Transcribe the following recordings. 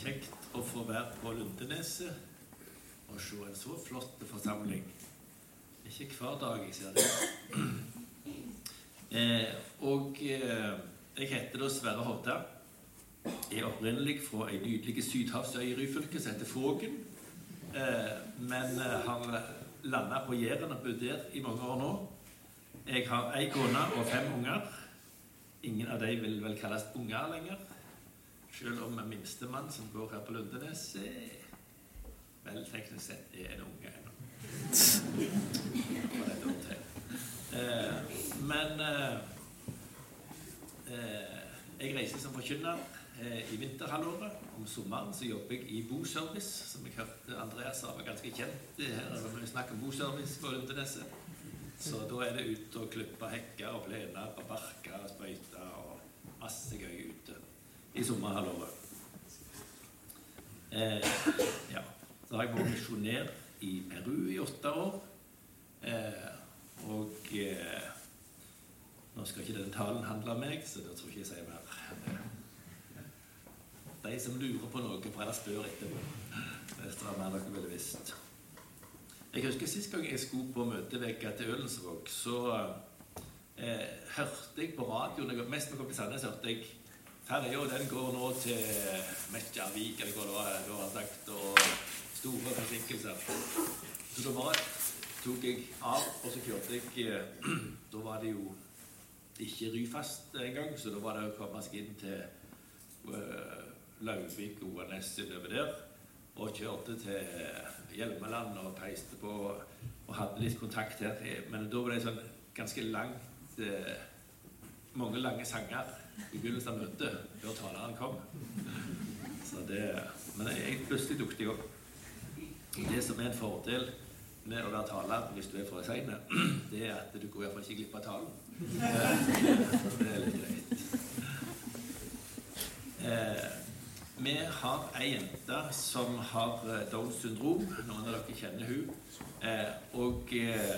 Kjekt å få være på Lundeneset og se en så flott forsamling. Ikke hver dag jeg ser det. Eh, og eh, jeg heter da Sverre Hovda. Jeg er opprinnelig fra ei nydelig sydhavsøy i Ryfylke som heter Fågen. Eh, men eh, har landa på Jæren og bodd der i mange år nå. Jeg har ei kone og fem unger. Ingen av dem vil vel kalles unger lenger. Selv om minstemann som går her på Lundenes, eh, vel teknisk sett er en unge ennå. Eh, men eh, jeg reiser som forkynner i vinterhalvåret. Om sommeren så jobber jeg i boservice, som jeg hørte Andreas sa var ganske kjent her når vi snakker om boservice på Lundeneset. Så da er det ute og klippe hekker og plene og barke og sprøyte og masse gøy ute i sommerhalvåret. Eh, ja. Så har jeg vært misjonær i Peru i åtte år. Eh, og eh, Nå skal ikke denne talen handle om meg, så da tror jeg ikke jeg sier mer. De som lurer på noe, får heller spørre etterpå. Det er mer dere ville visst. Jeg husker Sist gang jeg skulle på møteveke til Ølensvåg, så eh, hørte jeg på radioen Mest når jeg kom til Sandnes, hørte jeg ferja den går nå til Mekkjarvik, eller hva det var, da har sagt, og store forsinkelser. Så da bare tok jeg av, og så kjørte jeg eh, Da var det jo ikke Ryfast engang, så da var det å komme seg inn til uh, Lauvik ONS Oanes over der. Og kjørte til Hjelmeland og peiste på og hadde litt kontakt her. Men da var det sånn ganske langt eh, Mange lange sanger i begynnelsen av møtet før taleren kom. Så det, men jeg, plutselig duktig opp. Det som er en fordel med å være taler hvis du er for sein, det er at du går iallfall ikke glipp av talen. Det er litt greit. Eh, vi har ei jente som har Downs syndrom. Noen av dere kjenner hun. Eh, og eh,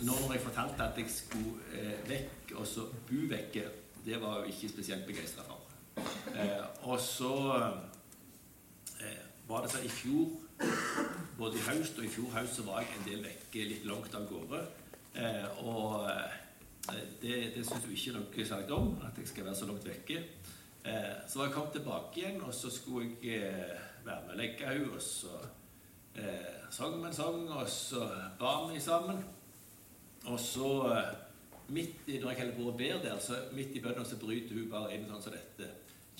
nå når jeg fortalte at jeg skulle eh, vekk, og så bu vekke, det var jeg ikke spesielt begeistra for. Eh, og så eh, var det så i fjor både i høst og i fjor høst så var jeg en del vekke litt langt av gårde. Eh, og eh, det, det syns jo ikke noe særlig om, at jeg skal være så langt vekke. Eh, så var jeg kommet tilbake igjen, og så skulle jeg eh, være med og legge henne. Og så sang vi en sang, og så ba vi sammen. Og så, midt i, når jeg holder på og ber der, så midt i bønnen så bryter hun bare inn sånn som dette.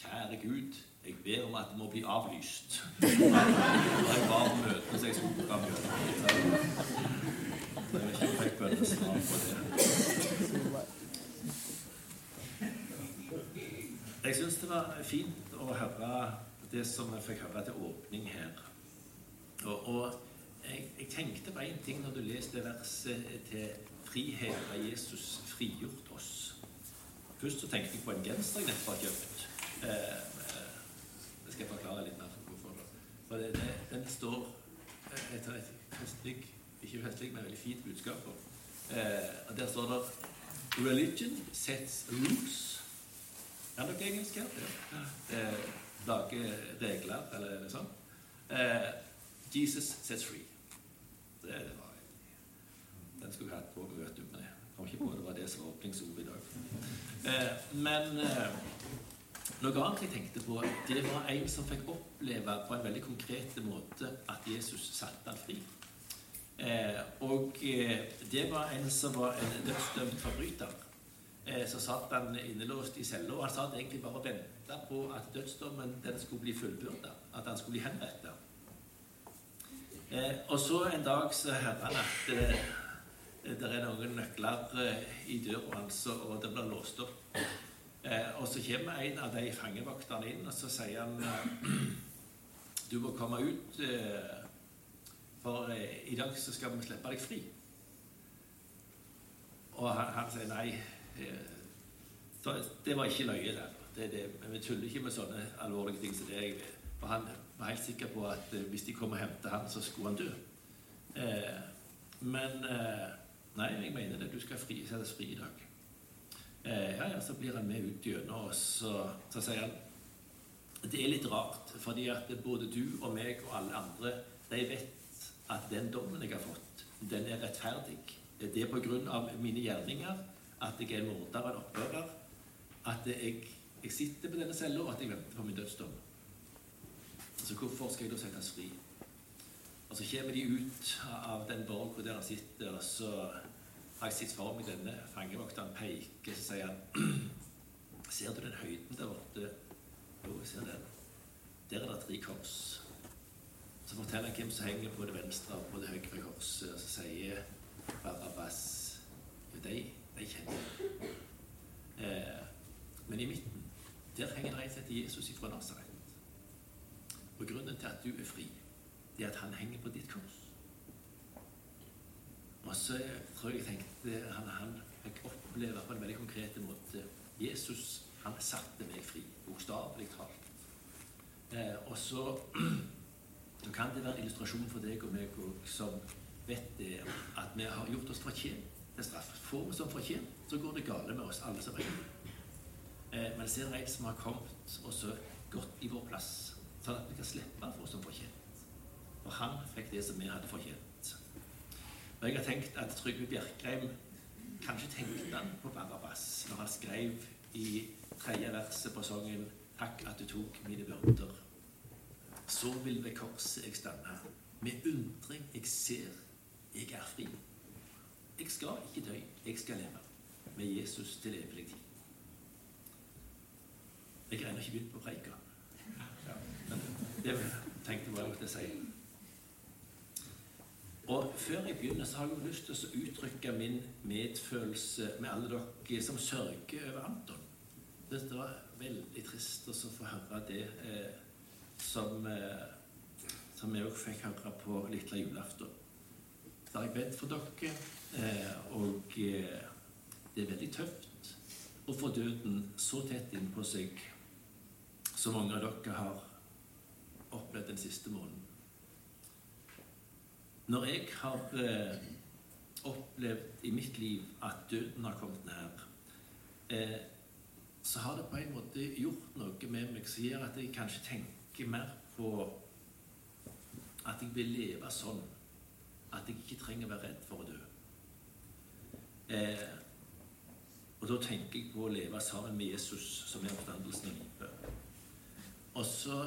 Kjære Gud, jeg ber om at det må bli avlyst. Jeg bare møter møte, så jeg skulle fram møtet. Jeg vet ikke om jeg fikk bønnesvar på det. Jeg syns det var fint å høre det som jeg fikk høre til åpning her. Og, og jeg, jeg, tenkte på én ting når du leste verset til 'Frihet har Jesus frigjort oss'. Først så tenkte jeg på en genser jeg nettopp har kjøpt. Eh, det skal jeg forklare litt mer hvorfor. For det, det, den står etter et festlig, ikke festlig, men veldig fint budskap. på. og Der står det 'Religion sets rules'. Er det noe engelsk her? Ja. Eh, lager regler, eller noe sånt. Eh, Jesus sets free. Det, var Den skulle vi hatt på møte med. Jeg kom ikke på det var det som var åpningsordet i dag. Eh, men eh, noe annet jeg tenkte på, det var en som fikk oppleve på en veldig konkret måte at Jesus satte han fri. Eh, og eh, det var en som var en dødsdømt forbryter. Eh, så satt han innelåst i cella, han satt egentlig bare og venta på at dødsdommen den skulle bli fullbyrda. At han skulle bli henrettet. Eh, og så en dag så hører han at eh, det er noen nøkler i døra hans, og det blir låst opp. Eh, og så kommer en av de fangevokterne inn, og så sier han Du må komme ut, eh, for eh, i dag så skal vi slippe deg fri. Og han, han sier nei. Det var ikke løye der. Det, det, vi tuller ikke med sånne alvorlige ting som det. Jeg, for han var helt sikker på at hvis de kom og hentet han, så skulle han dø. men nei, jeg mener det. Du skal fri, settes fri i dag. Eh, ja, ja, så blir han med ut gjennom, og så, så sier han det er litt rart, fordi at både du og meg og alle andre de vet at den dommen jeg har fått, den er rettferdig. Det er på grunn av mine gjerninger at jeg er en morder og en opprører. At jeg, jeg sitter på denne cella, og at jeg venter på min dødsdom. Så hvorfor skal jeg da settes fri? Og så kommer de ut av den borgen der han sitter, og så har jeg sett for meg denne fangevokteren peker, så sier han Ser du den høyden der borte? Jo, jeg ser den. Der er det tre kors. Så forteller han hvem som henger på det venstre og på det høyre korset, og så sier Barabbas Jo, de, de kjenner jeg. Eh, men i midten, der henger det en som heter Jesus fra Nasaret. Og grunnen til at du er fri, det er at han henger på ditt kors. Og så tror jeg jeg tenkte han, han fikk oppleve på en veldig konkret måte Jesus han satte meg fri, bokstavelig talt. Eh, og så, kan det være illustrasjon for deg og meg og, som vet det, at vi har gjort oss fortjent til straff. Får vi som fortjent, så går det gale med oss alle som regel. Eh, men ser en som har kommet og så gått i vår plass, sånn at vi kan slippe å få som fortjent. For han fikk det som vi hadde fortjent. Og jeg har tenkt at Trygve Bjerkreim kanskje tenkte han på Barabbas når han skrev i tredje verset på sangen 'Takk at du tok mine byrder'. Så vil ved korset jeg stande. Med undring jeg ser jeg er fri. Jeg skal ikke dø, jeg skal leve med Jesus til evig tid. Jeg har ennå ikke begynt på preika. Det tenkte jeg bare jeg å si. Og før jeg begynner, så har jeg lyst til å uttrykke min medfølelse med alle dere som sørger over Anton. Det var veldig trist å få høre det eh, som, eh, som jeg òg fikk høre på lille julaften. Så har jeg bedt for dere, eh, og eh, det er veldig tøft å få døden så tett innpå seg som mange av dere har opplevd den siste måneden. Når jeg har eh, opplevd i mitt liv at døden har kommet nær, eh, så har det på en måte gjort noe med meg som gjør at jeg kanskje tenker mer på at jeg vil leve sånn at jeg ikke trenger å være redd for å dø. Eh, og da tenker jeg på å leve sammen med Jesus, som er oppstandelsen i livet. Og så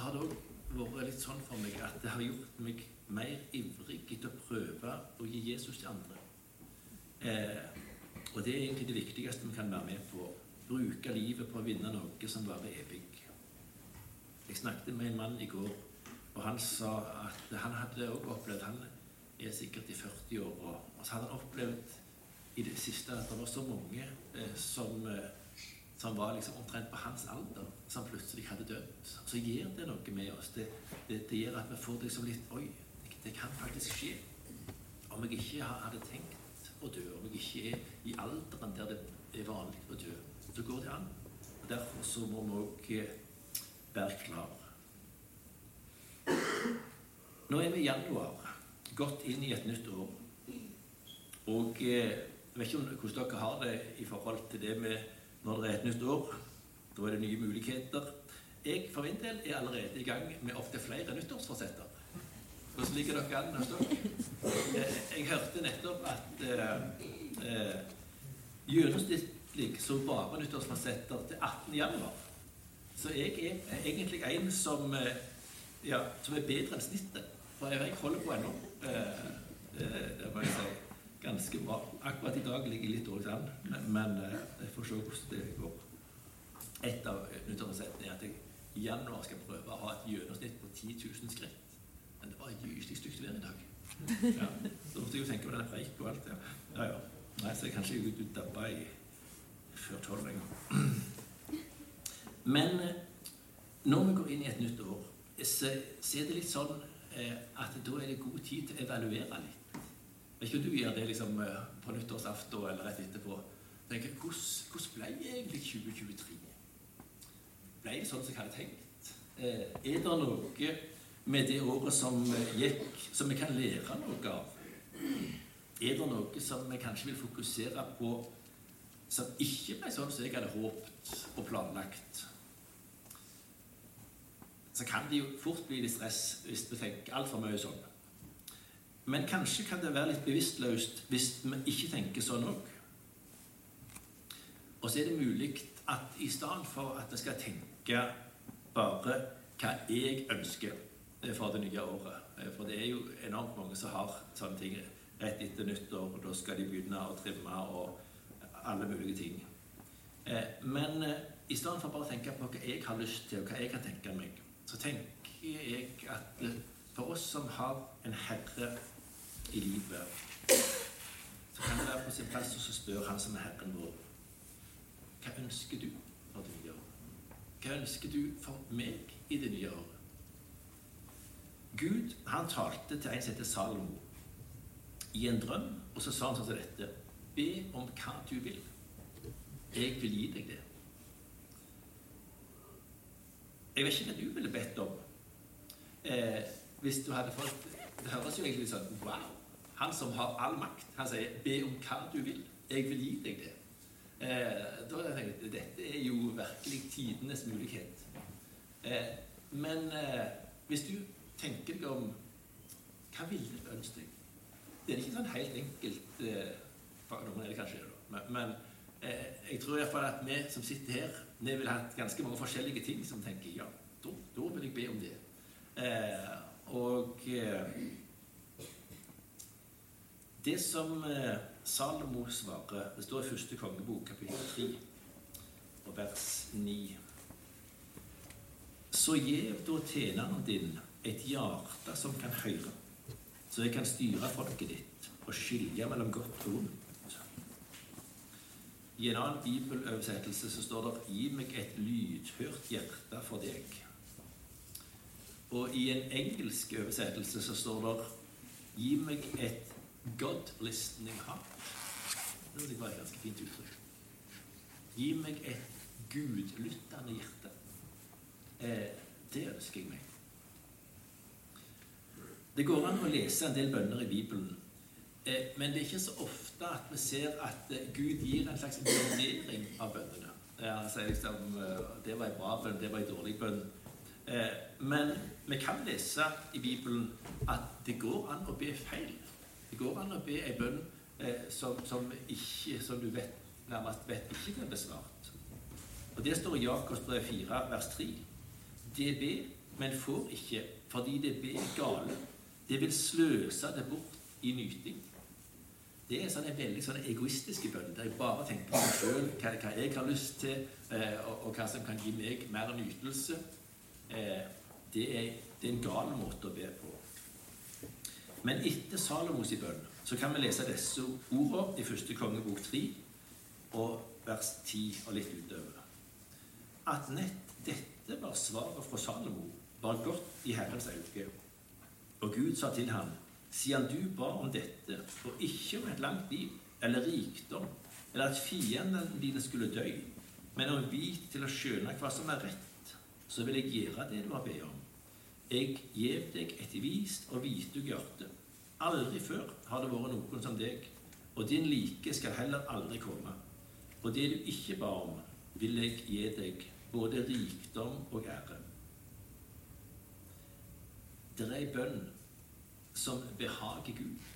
har det òg vært litt sånn for meg at det har gjort meg mer ivrig etter å prøve å gi Jesus til andre. Eh, og det er egentlig det viktigste vi kan være med på. Bruke livet på å vinne noe som varer evig. Jeg snakket med en mann i går, og han sa at han hadde også opplevd Han er sikkert i 40-åra, og så hadde han opplevd i det siste at det var så mange eh, som, eh, som var liksom omtrent på hans alder, som plutselig hadde dødd. Så gir det noe med oss. Det, det, det gjør at vi får liksom litt Oi, det kan faktisk skje. Om jeg ikke hadde tenkt å dø, om jeg ikke er i alderen der det er vanlig å dø, så går det an. Og Derfor så må vi òg eh, være klar. Nå er vi i januar, gått inn i et nytt år. Og eh, jeg vet ikke hvordan dere har det i forhold til det med når det er et nytt år. Da er det nye muligheter. Jeg for min del er allerede i gang med opptil flere nyttårsforsetter. Hvordan ligger dere an hos dere? Eh, jeg hørte nettopp at eh, eh, gjennomsnittlig så bare nyttårsforsetter til 18. januar. Så jeg er egentlig en som, eh, ja, som er bedre enn snittet. For jeg holder på ennå. Eh, det må jeg si. Ganske bra. Akkurat i dag ligger jeg litt dårlig an, men jeg får se hvordan det går. Et av nyttårsforsettene er at jeg i januar skal prøve å ha et gjennomsnitt på 10 000 skritt. Men det var gyselig stygt vær i dag. Ja, så måtte jeg jo tenke på den preik og alt. Ja. ja, ja. Nei, så jeg kan ikke ut dabba i før tolv lenger. Men eh, når vi går inn i et nytt år, så er det litt sånn eh, at da er det god tid til å evaluere litt. Vet ikke du gjør det liksom, eh, på nyttårsaften eller rett etterpå. Tenker, hvordan, ble egentlig 2023? Ble det sånn som jeg hadde tenkt? Eh, er det noe med det året som gikk, som vi kan lære noe av? Er det noe som vi kanskje vil fokusere på som ikke ble sånn som jeg hadde håpet og planlagt? så kan det jo fort bli litt stress hvis vi tenker altfor mye sånn. Men kanskje kan det være litt bevisstløst hvis vi ikke tenker sånn òg. Og så er det mulig at i stedet for at vi skal tenke bare hva jeg ønsker for det nye året For det er jo enormt mange som har sånne ting rett etter nyttår, og da skal de begynne å trimme og alle mulige ting. Men i stedet for bare å tenke på hva jeg har lyst til, og hva jeg kan tenke meg, så tenker jeg at for oss som har en herre i livet, så kan det være på sin plass å spørre Han som er Herren vår hva ønsker du for det nye året? Hva ønsker du for meg i det nye året? Gud han talte til en som heter Salomo, i en drøm, og så sa han sånn som dette Be om hva du vil. Jeg vil gi deg det. Jeg vet ikke hva du ville bedt om eh, hvis du hadde fått Det høres jo egentlig sånn Wow! Han som har all makt, han sier 'Be om hva du vil. Jeg vil gi deg det'. Eh, da har jeg dette er jo virkelig tidenes mulighet. Eh, men eh, hvis du tenker deg om Hva ville du ønske deg? Det er ikke sånn helt enkelt eh, for noen er det kanskje, da. Men, eh, jeg tror iallfall at vi som sitter her, vi vil ha ganske mange forskjellige ting som tenker ja, da, da vil jeg be om det. Eh, og det som Salomo svarer Det står i første kongebok, kapittel 3, og vers 9. Så gjev da tjeneren din et hjerte som kan høre, så jeg kan styre folket ditt og skilje mellom godt og vondt. I en annen bibeløversettelse så står det 'Gi meg et lydhørt hjerte for deg'. Og i en engelsk oversettelse så står det 'Gi meg et God listening heart'. Det synes jeg var et ganske fint uttrykk. Gi meg et gudlyttende hjerte. Eh, det ønsker jeg meg. Det går an å lese en del bønner i Bibelen, eh, men det er ikke så ofte at vi ser at eh, Gud gir en slags vurdering av bønnene. Han sier liksom Det var en bra bønn, det var en dårlig bønn. Men vi kan lese i Bibelen at det går an å be feil. Det går an å be en bønn eh, som, som, ikke, som, du vet, nærmest vet ikke blir besvart. Og Det står i Jakobs brev 4, vers 3. Det ber, men får ikke, fordi det ber gale. Det vil sløse det bort i nyting. Det er sånne veldig sånne egoistiske bønner, der jeg bare tenker på meg sjøl, hva, hva, jeg har lyst til, eh, og, og, hva som kan gi meg mer nytelse. Eh, det, er, det er en gal måte å be på. Men etter Salomos bønn så kan vi lese disse ordene i første kongebok 3 og vers 10 og litt utover. At nett dette var svaret fra Salomo, var godt i Herrens øyne. Og Gud sa til ham, siden du ba om dette, og ikke om et langt liv eller rikdom, eller at fiendene dine skulle dø, men om vit til å skjønne hva som er rett, så vil jeg gjøre det du har bedt om. Jeg gjev deg et vist og vitug hjerte. Aldri før har det vært noen som deg, og din like skal heller aldri komme. Og det du ikke ba om, vil jeg gi deg, både rikdom og ære. Det er ei bønn som behager Gud.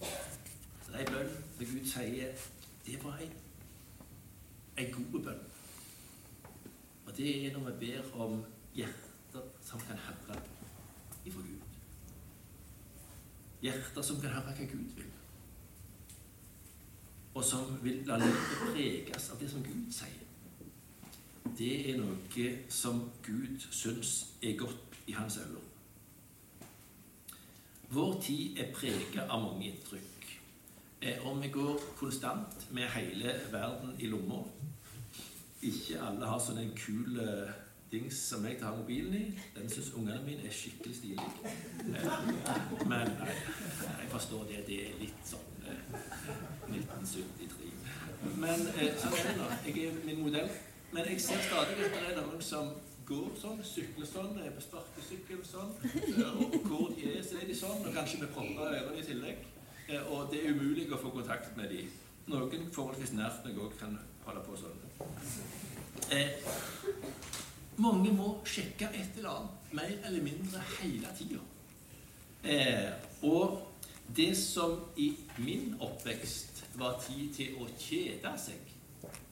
Det er ei bønn der Gud sier det var ei, ei god bønn. Og det er når vi ber om hjertet som kan høre ifra Gud. Hjerter som kan høre hva Gud vil. Og som vil la livet preges av det som Gud sier. Det er noe som Gud syns er godt i hans øyne. Vår tid er preget av mange inntrykk. Om vi går konstant med hele verden i lomma. Ikke alle har sånn en kul eh, dings som jeg tar mobilen i. Den syns ungene mine er skikkelig stilig. Eh, men nei, jeg forstår det. Det er litt sånn 1973. Eh, men eh, sånn er det. Jeg er min modell. Men jeg ser stadig at det er noen som går sånn, sykler sånn, er på sparkesykkel sånn. Og hvor de er, så er de sånn. Og kanskje med propper i ørene i tillegg. Og det er umulig å få kontakt med dem. Noen forholdsvis nært meg òg kan holde på sånn. Mange må sjekke et eller annet mer eller mindre hele tida. Eh, og det som i min oppvekst var tid til å kjede seg,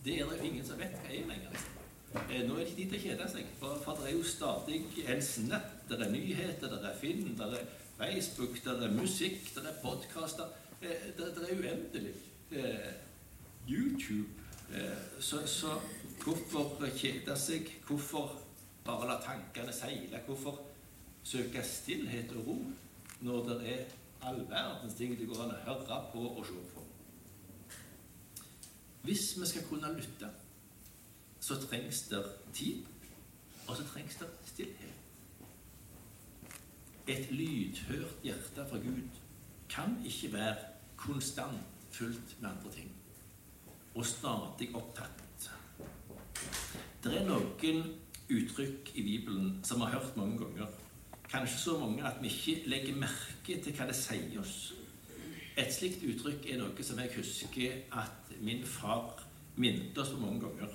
det er det ingen som vet hva er lenger. Eh, nå er det ikke tid til å kjede seg, for, for det er jo stadig en snap. Det er nyheter, det er film, det er Facebook, det er musikk, det er podkaster. Eh, det, det, er uendelig. Eh, YouTube. Eh, så, så hvorfor kjede seg? Hvorfor bare la tankene seile? Hvorfor søke stillhet og ro når det er all verdens ting det går an å høre på og se på? Hvis vi skal kunne lytte, så trengs det tid, og så trengs det stillhet. Et lydhørt hjerte fra Gud kan ikke være konstant fullt med andre ting og stadig opptatt. Det er noen uttrykk i Bibelen som vi har hørt mange ganger. Kanskje så mange at vi ikke legger merke til hva det sier oss. Et slikt uttrykk er noe som jeg husker at min far minnet oss på mange ganger.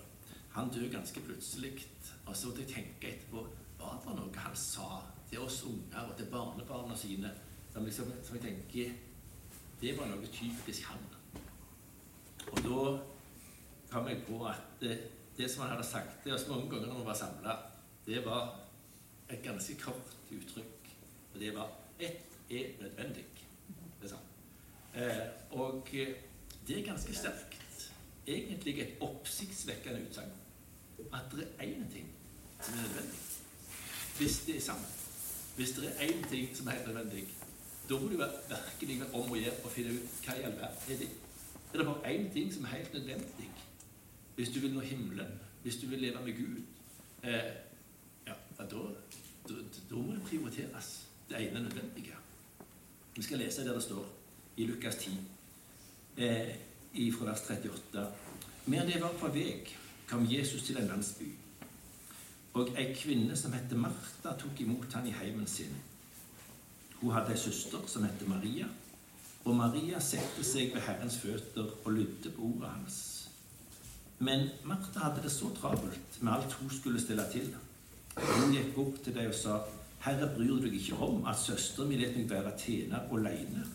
Han døde ganske plutselig, og så måtte jeg tenke etterpå Var det noe han sa til oss unger og til barnebarna sine som, liksom, som jeg tenker Det var noe typisk han. Og da kom jeg på at det, som han hadde sagt til oss mange ganger når vi var samla, det var et ganske kort uttrykk. Og det var 'ett er nødvendig'. Det er sant. Eh, og det er ganske sterkt. Egentlig et oppsiktsvekkende utsagn at det er én ting som er nødvendig. Hvis det er sant. Hvis det er én ting som er helt nødvendig, da må du virkelig være om å gjøre og finne ut hva i all verden er det. Er det bare én ting som er helt nødvendig hvis du vil nå himmelen, hvis du vil leve med Gud? Eh, ja, da, da, da, må det prioriteres, det ene nødvendige. Vi skal lese der det står i Lukas 10, eh, fra vers 38. Mer det var på vei kom Jesus til en landsby. Og ei kvinne som het Martha, tok imot han i heimen sin. Hun hadde ei søster som het Maria, og Maria satte seg ved Herrens føtter og lydde på ordet hans. Men Martha hadde det så travelt med alt hun skulle stille til. Hun gikk opp til dem og sa, 'Herre, bryr du deg ikke om at søsteren min lar meg være tjener alene?'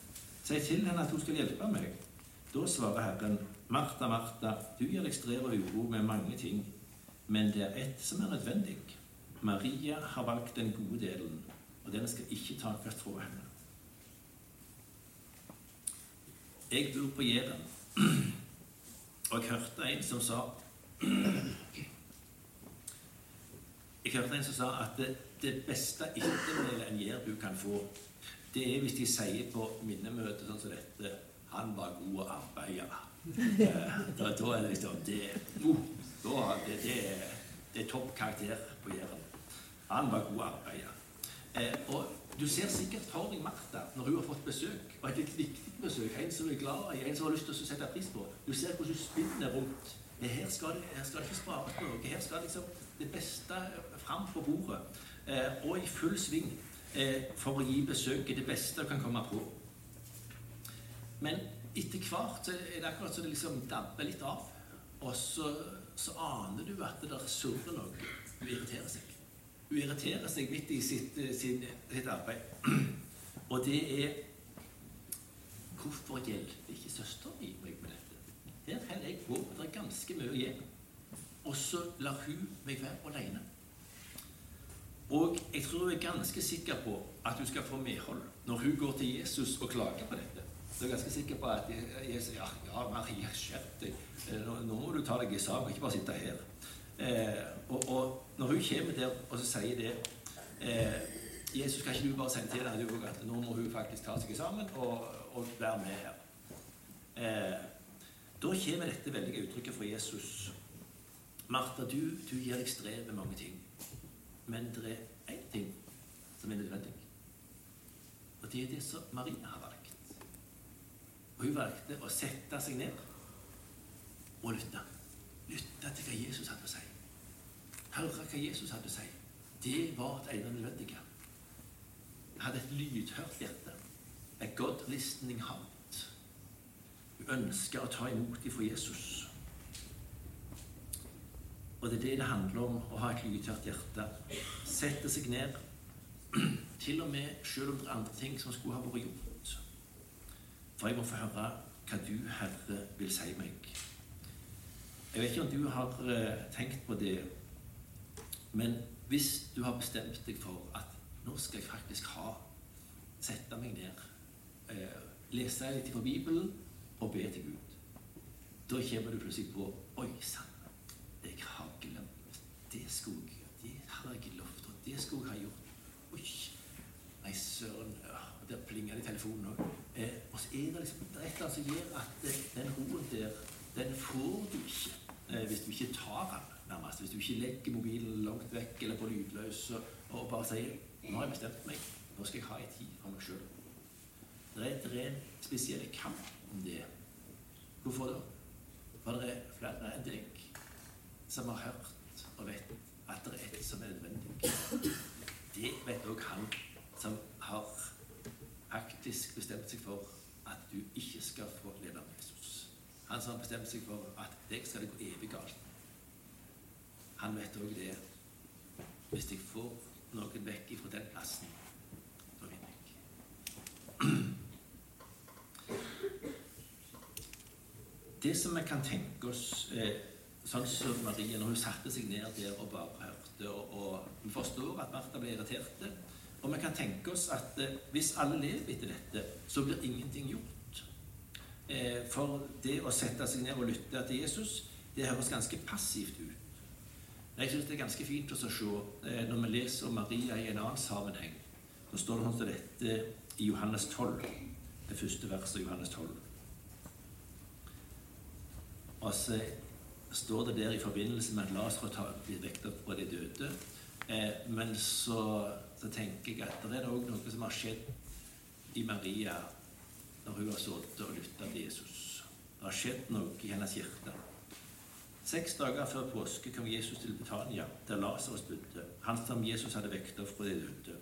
'Si til henne at hun skal hjelpe meg.' Da svarer Herren, Martha, Martha, du gir deg strev og uro med mange ting, men det er ett som er nødvendig. Maria har valgt den gode delen, og den skal ikke takes fra henne. Jeg bor på Jæren, og jeg hørte en som sa Jeg hørte en som sa at det, det beste ettermælet en jærbu kan få, det er hvis de sier på minnemøte sånn som dette Han var god å arbeide. Eh, da, da, er det liksom Det, da, det, det, det er topp karakter på Jæren. Han var god arbeider. Eh, og du ser sikkert for deg Martha når hun har fått besøk, og et litt viktig besøk, en som er glad i, en som har lyst til å sette pris på. Du ser hvordan hun spinner rundt. Her skal, det, her skal det ikke spares på noe. Her skal liksom det beste fram på bordet. Eh, og i full sving eh, for å gi besøket det beste du kan komme på. Men etter hvert så er det akkurat som det liksom dabber litt av. Og så, så aner du at det der surrer noe. Du irriterer seg. Hun irriterer seg midt i sitt, eh, sin, sitt arbeid. Og det er Hvorfor hjelper ikke søsteren min meg med dette? Her holder jeg på. Det er ganske mye igjen. Og så lar hun meg være alene. Og jeg tror hun er ganske sikker på at hun skal få medhold når hun går til Jesus og klager på dette. Så jeg er ganske sikker på at Jesus ja, ja, Maria, skjerp deg. Eh, nå, må du ta deg i sammen, ikke bare sitte her. Eh, og, og, når hun kommer der og så sier det eh, Jesus, kan ikke du bare si til henne at nå må hun faktisk ta seg sammen og, og være med her? Eh, da kommer dette veldige uttrykket fra Jesus. Martha, du, du gir deg strev med mange ting. Men det er én ting som er nødvendig. Og det er det som Maria har valgt. Og hun valgte å sette seg ned og lytte. Lytte til hva Jesus hadde å si. Høre hva Jesus hadde å si. Det var det ene nødvendige. Hun hadde et lydhørt hjerte. A God listening heart. Hun ønsker å ta imot ifra Jesus. Og det er det det handler om, å ha et lydhørt hjerte. Sette seg ned. Til og med selv om det er andre ting som skulle ha vært gjort. For jeg må få høre hva du, Herre, vil si meg. Jeg vet ikke om du har eh, tenkt på det, men hvis du har bestemt deg for at nå skal jeg faktisk ha sette meg ned, eh, lese litt fra Bibelen og be til Gud, da kommer du plutselig på Oi sann, jeg har glemt det skulle Det har jeg lovt, og det skulle jeg gjort. Oi, nei, søren. Der plinger det i telefonen òg. Eh, og så er det liksom det er et eller annet som gjør at eh, den roen der, den får du ikke eh, hvis du ikke tar den, nærmest. Hvis du ikke legger mobilen langt vekk eller på lydløs og, bare sier 'Nå har jeg bestemt meg. Nå skal jeg ha en tid for meg sjøl'. Det er, et ren en spesiell kamp om det. Hvorfor da? For det er flere enn deg som har hørt og vet at det er et som er nødvendig. Det vet òg han som har faktisk bestemt seg for at du ikke skal få leve med Jesus. Han som har bestemt seg for at deg skal det gå evig galt. Han vet òg det. Hvis jeg får noen vekk fra den plassen, da vinner jeg. Det som vi kan tenke oss eh, Sånn som Maria, når hun satte seg ned der og bare hørte, og, og forstår at Martha ble irritert. Og vi kan tenke oss at eh, hvis alle lever etter dette, så blir ingenting gjort. Eh, for det å sette seg ned og lytte til Jesus, det høres ganske passivt ut. Jeg syns det er ganske fint å se, eh, når vi leser om Maria i en annen sammenheng, så står det sånn som dette i Johannes 12, det første verset i Johannes 12. Og så står det der i forbindelse med at Lasarus blir vekket opp fra de døde. Eh, men så, så, tenker jeg at det er òg noe som har skjedd i Maria når hun har sittet og lytta til Jesus. Det har skjedd noe i hennes hjerte. Seks dager før påske kom Jesus til Betania, der Lasarus bodde. Han som Jesus hadde vekket opp fra de døde.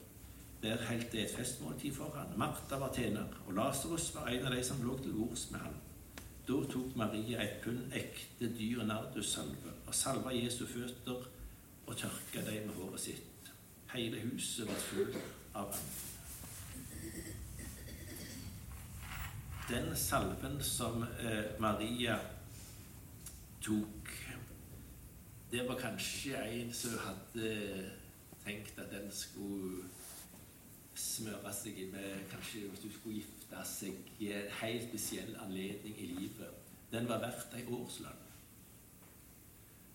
Der holdt det et festmåltid for han. Martha var tjener, og Lasarus var en av de som lå til bords med han. Da tok Maria et pund ekte dyr nardussalve og salva Jesu føtter og tørka dem med håret sitt. Hele huset var fullt av ham. Den salven som eh, Maria tok, det var kanskje en som hadde tenkt at den skulle smøre seg med Kanskje hvis du skulle gifte seg i en helt spesiell anledning i livet. Den var verdt ei årslønn.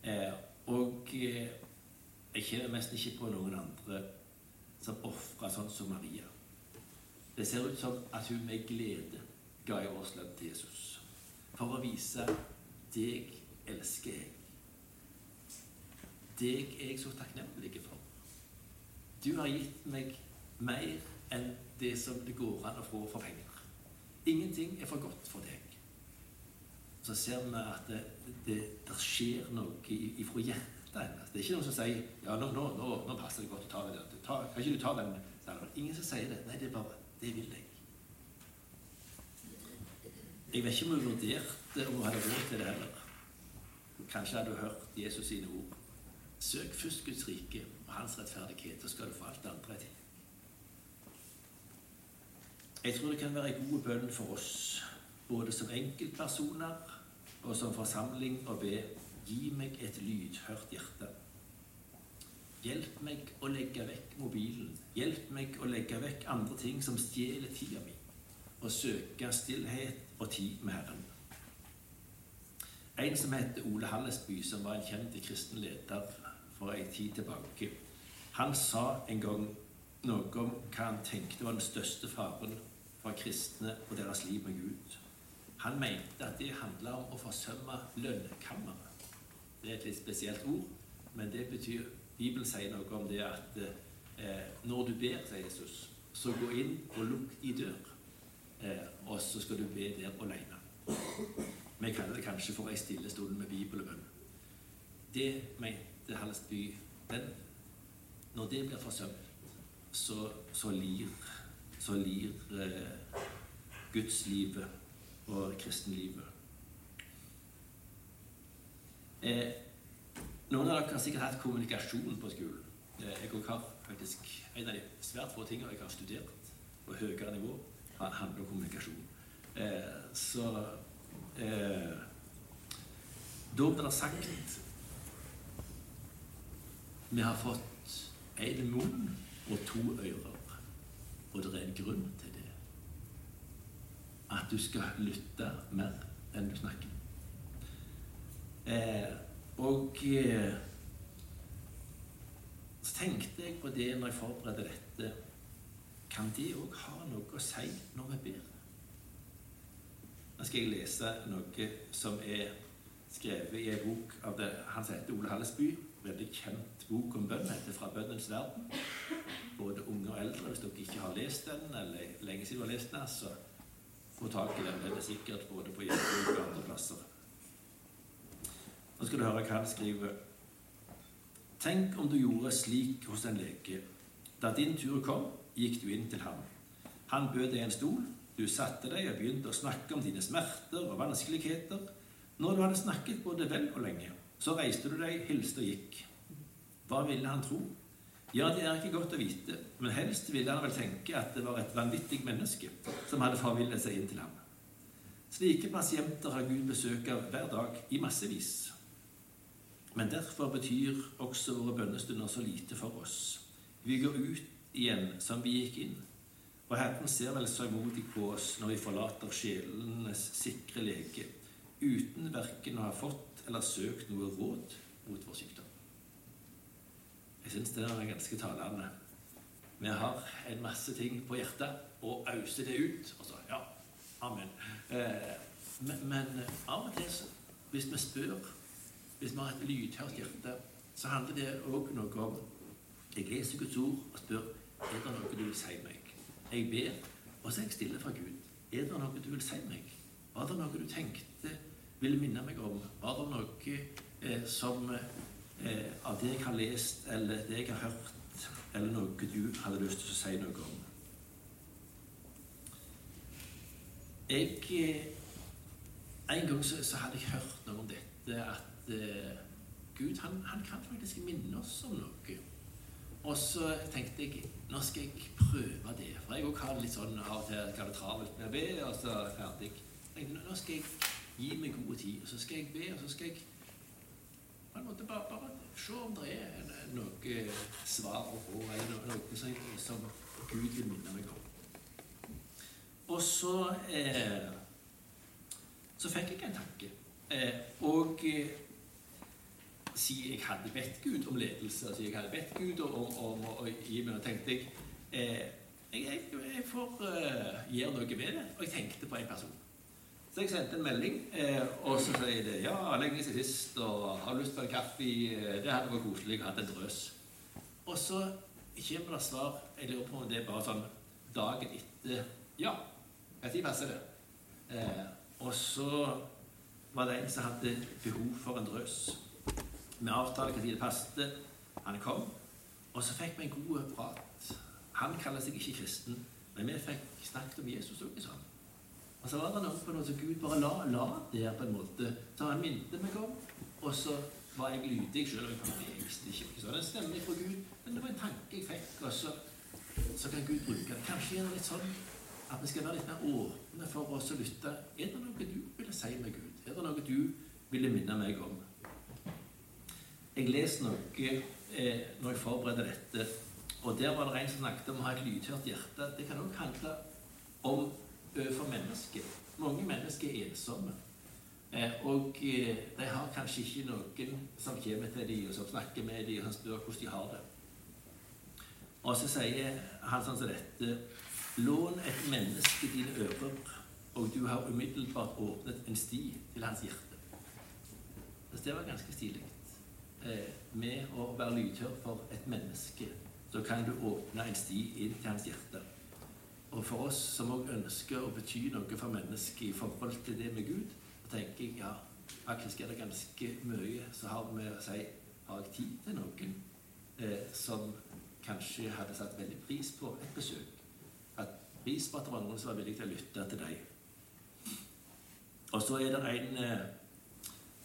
Eh, og eh, jeg kjenner nesten ikke på noen andre som ofra sånn som Maria. Det ser ut som at hun med glede ga ei årslønn til Jesus for å vise deg elsker jeg. Deg er jeg så takknemlig for. Du har gitt meg mer enn det som det går an å få for penger. Ingenting er for godt for deg. Så ser vi at det, det, det skjer noe ifra hjertet hennes. Det er ikke noen som sier ja, nå, nå, nå, nå passer det godt å ta det. Ta, kan ikke du ta den? Ingen som sier det. Nei, det er bare Det vil jeg. Jeg vet ikke om hun vurderte om hun hadde råd til det heller. Kanskje hadde hun hørt Jesus sine ord. Søk først Guds rike og hans rettferdighet, så skal du få alt det andre til. Jeg tror det kan være en god bønn for oss, både som enkeltpersoner og som forsamling, å be Gi meg et lydhørt hjerte. Hjelp meg å legge vekk mobilen. Hjelp meg å legge vekk andre ting som stjeler tida mi, og søke stillhet og tid med Herren. En som heter Ole Hallesby, som var en kjent kristen leder for en tid tilbake, han sa en gang noe om hva han tenkte var den største faren for kristne og deres liv med Gud. Han mente at det handla om å forsømme lønnkammeret. Det er et litt spesielt ord, men det betyr Bibelen sier noe om det at eh, når du ber, sier Jesus, så gå inn og lukk i dør, eh, og så skal du be der alene. Vi kaller det kanskje for ei stille stund med Bibelen. Det bønn. Det helst Hallesby den, Når det blir forsømt, så, så lir så lir eh, gudslivet og kristenlivet. Eh, Noen av dere har sikkert hatt kommunikasjon på skolen. Eh, Jeg har faktisk En av de svært få tingene jeg har studert på høyere nivå, han- handler om kommunikasjon. Eh, Så eh, da blir det sagt Vi har fått én munn og to ører, og det er en grunn til det. At du skal lytte mer enn du snakker. Eh, og eh, så tenkte jeg på det når jeg forberedte dette. Kan det òg ha noe å si når vi ber? Nå skal jeg lese noe som er skrevet i en bok av det, han som heter Ole Hallesby. Veldig kjent bok om bønn. heter 'Fra bønnens verden'. Både unge og eldre. Hvis dere ikke har lest den, eller lenge siden du har lest den, så få tak i den. Den er sikkert både på hjemmebok og andre plasser. Nå skal du høre hva han skriver. Tenk om du gjorde slik hos en lege. Da din tur kom, gikk du inn til ham. Han bød deg en stol. Du satte deg og begynte å snakke om dine smerter og vanskeligheter. Når du hadde snakket både vel og lenge, så reiste du deg, hilste og gikk. Hva ville han tro? Ja, det er ikke godt å vite, men helst ville han vel tenke at det var et vanvittig menneske som hadde forvillet seg inn til ham. Slike pasienter har Gud besøk av hver dag i massevis. Men derfor betyr også våre bønnestunder så lite for oss. Vi går ut igjen som vi gikk inn. Og Herren ser vel så modig på oss når vi forlater sjelenes sikre lege, uten verken å ha fått eller søkt noe råd mot vår sykdom. Jeg syns det er ganske talende. Vi har en masse ting på hjertet, og auser det ut. Og så ja, amen. Eh, men, av og til, hvis vi spør, hvis vi har et lydhørt hjerte, så handler det òg noe om Jeg leser Guds ord og spør er det noe du vil si meg. Jeg ber, og så er jeg stille fra Gud. Er det noe du vil si meg? Var det noe du tenkte ville minne meg om? Var det noe eh, som eh, av det jeg har lest, eller det jeg har hørt, eller noe du hadde lyst til å si noe om? Jeg eh, En gang så, så hadde jeg hørt noe om dette, at eh, Gud han, han kan faktisk minne oss om noe. Og så tenkte jeg nå skal jeg prøve det. For jeg òg har litt sånn av og til travelt med å be, og så er ferdig. Nå skal jeg gi meg god tid, og så skal jeg be, og så skal jeg på en måte bare, bare se om det er noe svar å få, eller noe, som, som Gud vil minne meg om. Og så eh, så fikk jeg en tanke. Eh, og eh, siden jeg hadde bedt Gud om ledelse, siden jeg hadde bedt Gud om, å gi meg og tenkte jeg eh, jeg, jeg, jeg får eh, gjøre noe med det. Og jeg tenkte på en person. Så jeg sendte en melding, eh, og så sier de ja, lenge siden sist, og har lyst på en kaffe? Eh, Det hadde vært koselig å ha en drøs. Og så kommer det svar. Jeg lurer på om det er bare sånn dagen etter Ja, når passer det? Eh, og så var det en som hadde behov for en drøs. Vi avtalte når det passet. Han kom, og så fikk vi en god prat. Han kaller seg ikke kristen, men vi fikk snakket om Jesus òg sånn. Og så var det noe på noe som Gud bare la, la der på en måte. Så han minte meg om, og så var jeg lydig, selv om jeg visste ikke hva sånn. En stemme fra Gud, men det var en tanke jeg fikk, og så, så kan Gud bruke det. Kanskje er det litt sånn at vi skal være litt mer åpne for oss å lytte. Er det noe du ville si med Gud? Er det noe du ville minne meg om? Jeg leser noe eh, når jeg forberedte dette, og der var det en som snakket om å ha et lydhørt hjerte. Det kan også handle om overfor mennesker. Mange mennesker er ensomme. Eh, og eh, de har kanskje ikke noen som kommer til dem, og som snakker med dem, og som spør hvordan de har det. Og så sier han sånn som dette Lån et menneske dine ører, og du har umiddelbart åpnet en sti til hans hjerte. Så det var ganske stilig. Eh, med å være lydhør for et menneske, så kan du åpne en sti inn til hans hjerte. Og for oss som òg ønsker å bety noe for mennesket i forhold til det med Gud, tenker jeg ja, faktisk er det ganske mye så har vi å si har jeg tid til noen eh, som kanskje hadde satt veldig pris på et besøk. At pris på at det var noen som var villig til å lytte til deg. Og så er det en eh,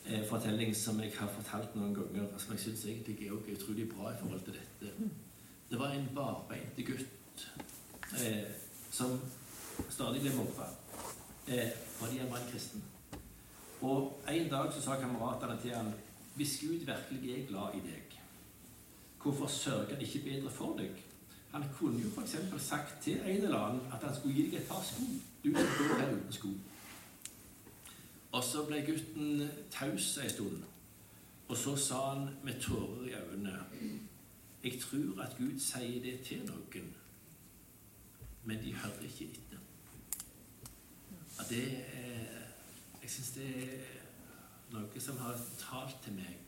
eh, fortelling som jeg har fortalt noen ganger, som jeg syns egentlig er utrolig bra i forhold til dette. Det var en barbeinte gutt eh, som stadig ble mobba eh, fordi han var en kristen. Og En dag så sa kameratene til han hvis Gud virkelig er glad i deg, hvorfor sørger han ikke bedre for deg? Han kunne jo f.eks. sagt til en eller annen at han skulle gi deg et par sko. Du skal gå her uten sko. Og så ble gutten taus en stund. Og så sa han med tårer i øynene Jeg tror at Gud sier det til noen, men de hører ikke etter. Og det er, jeg syns det er noe som har talt til meg.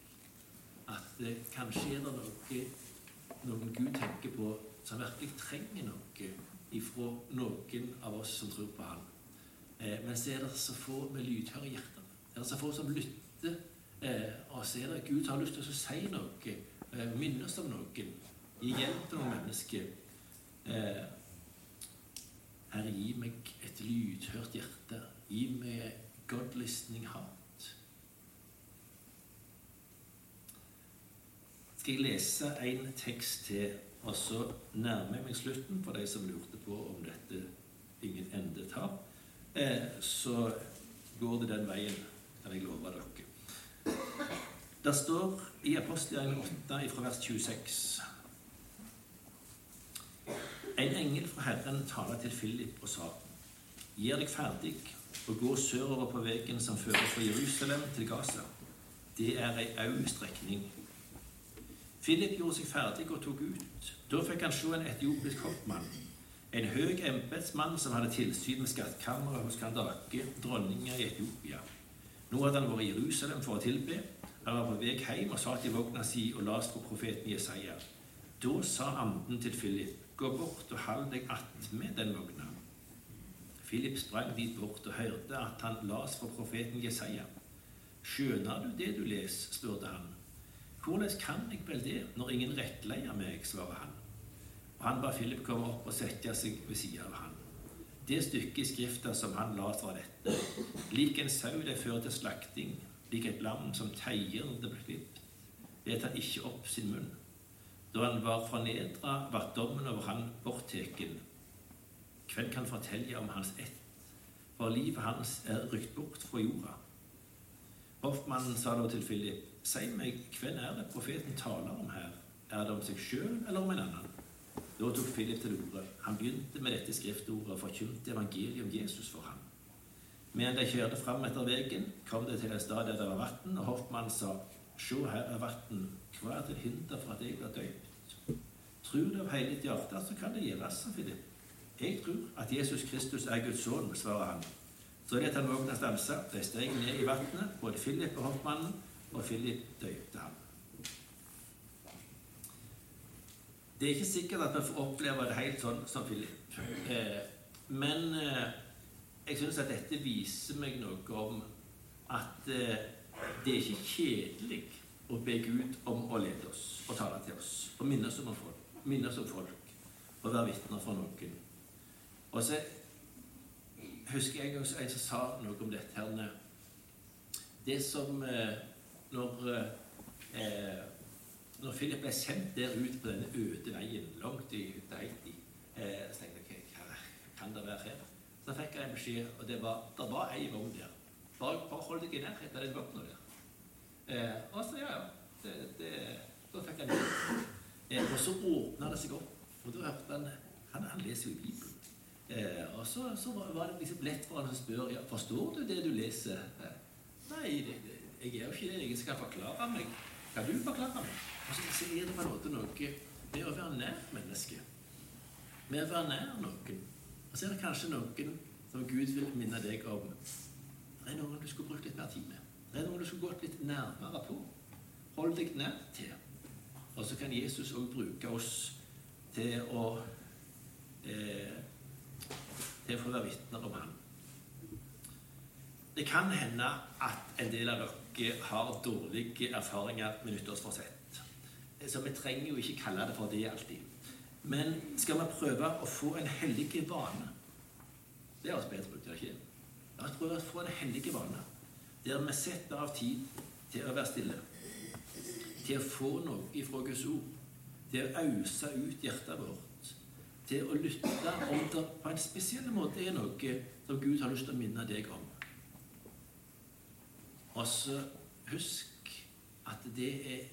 At det, kanskje er det noe noen Gud tenker på som virkelig trenger noe ifra noen av oss som tror på Han. Eh, men så er det så få med lydhøre hjerter. Det er så få som lytter. Eh, og så er det Gud har lyst til å si noe, eh, minnes om noen, gi hjelp til noen mennesker. Eh, Herre, gi meg et lydhørt hjerte. Gi meg God listening heart. Skal jeg lese en tekst til og så nærmer jeg meg slutten, for de som lurte på om dette ingen ende tar. Eh, så går det den veien, kan jeg love dere. Det står i Apostelgjerningen 8 fra vers 26 En engel fra Herren taler til Philip og sa:" Gjør deg ferdig og gå sørover på veien som fører fra Jerusalem til Gaza. Det er ei au strekning. Philip gjorde seg ferdig og tok ut. Da fikk han se en etiopisk hoppmann, en høy embetsmann som hadde tilsyn med skattkammeret hos Kandake, dronninga i Etiopia. Nå hadde han vært i Jerusalem for å tilbe. Han var på vei hjem og satt i vogna si og las på profeten Jesaja. Da sa anden til Philip, gå bort og hold deg attmed den vogna. Philip sprang dit bort og hørte at han las for profeten Jesaja. Skjønner du det du leser? spurte han. Hvordan kan jeg vel det når ingen rettleier meg, svarer han. Og han ba Philip komme opp og sette seg ved siden av han. Det stykket i Skrifta som han la fra dette, lik en sau det fører til slakting, lik et lam som teier når det blir klipt, vet han ikke opp sin munn. Da han var fornedra, ble dommen over han bortteken. Hvem kan fortelle om hans ett? For livet hans er rykt bort fra jorda. Hoffmannen sa da til Philip, si meg, hvem er det profeten taler om her? Er det om seg sjøl eller om en annen? Da tok Philip til orde. Han begynte med dette skriftordet og forkynte evangeliet om Jesus for ham. Men de kjørte fram etter veien, kom de til en stad der det var vann, og hoffmannen sa, Se, her er vann. Hva er til hinder for at jeg blir døpt? Tror du av hele ditt hjerte, så kan det gjøres, sa Philip. Jeg tror at Jesus Kristus er Guds sønn, svarer han. Så det han vågna stansa, de steg ned i vannet, både Philip og hoffmannen, og Philip døpte ham. Det er ikke sikkert at vi får oppleve det helt sånn som Philip. Eh, men eh, jeg syns at dette viser meg noe om at eh, det er ikke kjedelig å be Gud om å lede oss og tale til oss og minne oss om folk, minne oss om folk og være vitner for noen. Og så husker jeg også en som sa noe om dette her Det som Når eh, når Philip ble sendt der ut på denne øde veien, langt i Haiti, eh, så tenkte jeg hva kan det være her? Så fikk jeg en beskjed, og det var, det var ei vogn der. Bare, bare hold deg i nærheten av den vogna der. Eh, og så, ja, ja. Det, det, da fikk jeg det. Eh, og så åpna det seg opp, og da hørte han Han, han leser jo Bibelen. Eh, og så, så, var det liksom lett for han å spørre ja, forstår du det du leser. Eh, nei, det, det, jeg er jo ikke det. Jeg skal forklare meg. Kan du forklare meg? Og så er det på en måte noe med å være nær mennesket. Med å være nær noen. Og så er det kanskje noen som Gud vil minne deg om. Det er noen du skulle brukt litt mer tid med. Det er noe du skulle gått litt nærmere på. Hold deg nær til. Og så kan Jesus òg bruke oss til å eh, til å få være vitner om ham. Det kan hende at en del av dere har dårlige erfaringer med nyttårsforsett. Så vi trenger jo ikke kalle det for det alltid. Men skal vi prøve å få en hellig vane Det høres bedre ut, ikke La oss prøve å få en hellig vane der vi setter av tid til å være stille, til å få noe ifra Guds ord, til å ause ut hjertet vårt, til å lytte om det på en spesiell måte er noe som Gud har lyst til å minne deg om. Og så husk at det er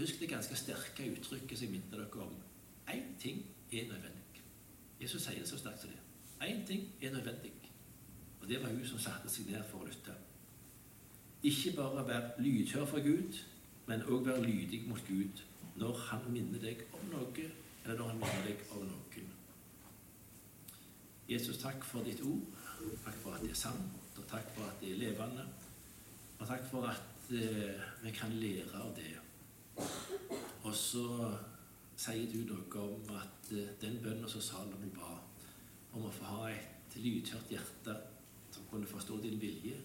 Husk det ganske sterke uttrykket som jeg minner dere om. Én ting er nødvendig. Jesus sier det så sterkt som det. Én ting er nødvendig. Og det var hun som satte seg ned for å lytte. Ikke bare være lydhør for Gud, men òg være lydig mot Gud når han minner deg om noe, eller når han minner deg om noen. Jesus, takk for ditt ord. Takk for at det er sant, og takk for at det er levende. Og takk for at eh, vi kan lære av det. Og så sier du noe om at eh, den bønnen som Salomo ba, om å få ha et lydhørt hjerte som kunne forstå din vilje,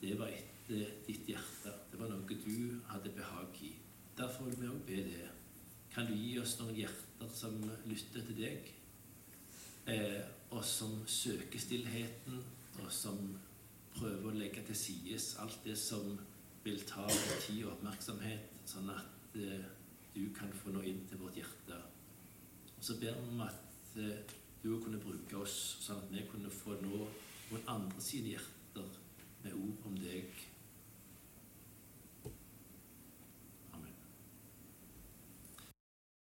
det var etter ditt hjerte. Det var noe du hadde behag i. Derfor vil vi òg be det. Kan du gi oss noen hjerter som lytter til deg, eh, og som søker stillheten, og som prøver å legge til side alt det som vil ta tid og oppmerksomhet, sånn at eh, du kan få nå inn til vårt hjerte. Og så ber vi om at eh, du kunne bruke oss, sånn at vi kunne få nå noen andre sine hjerter med ord om deg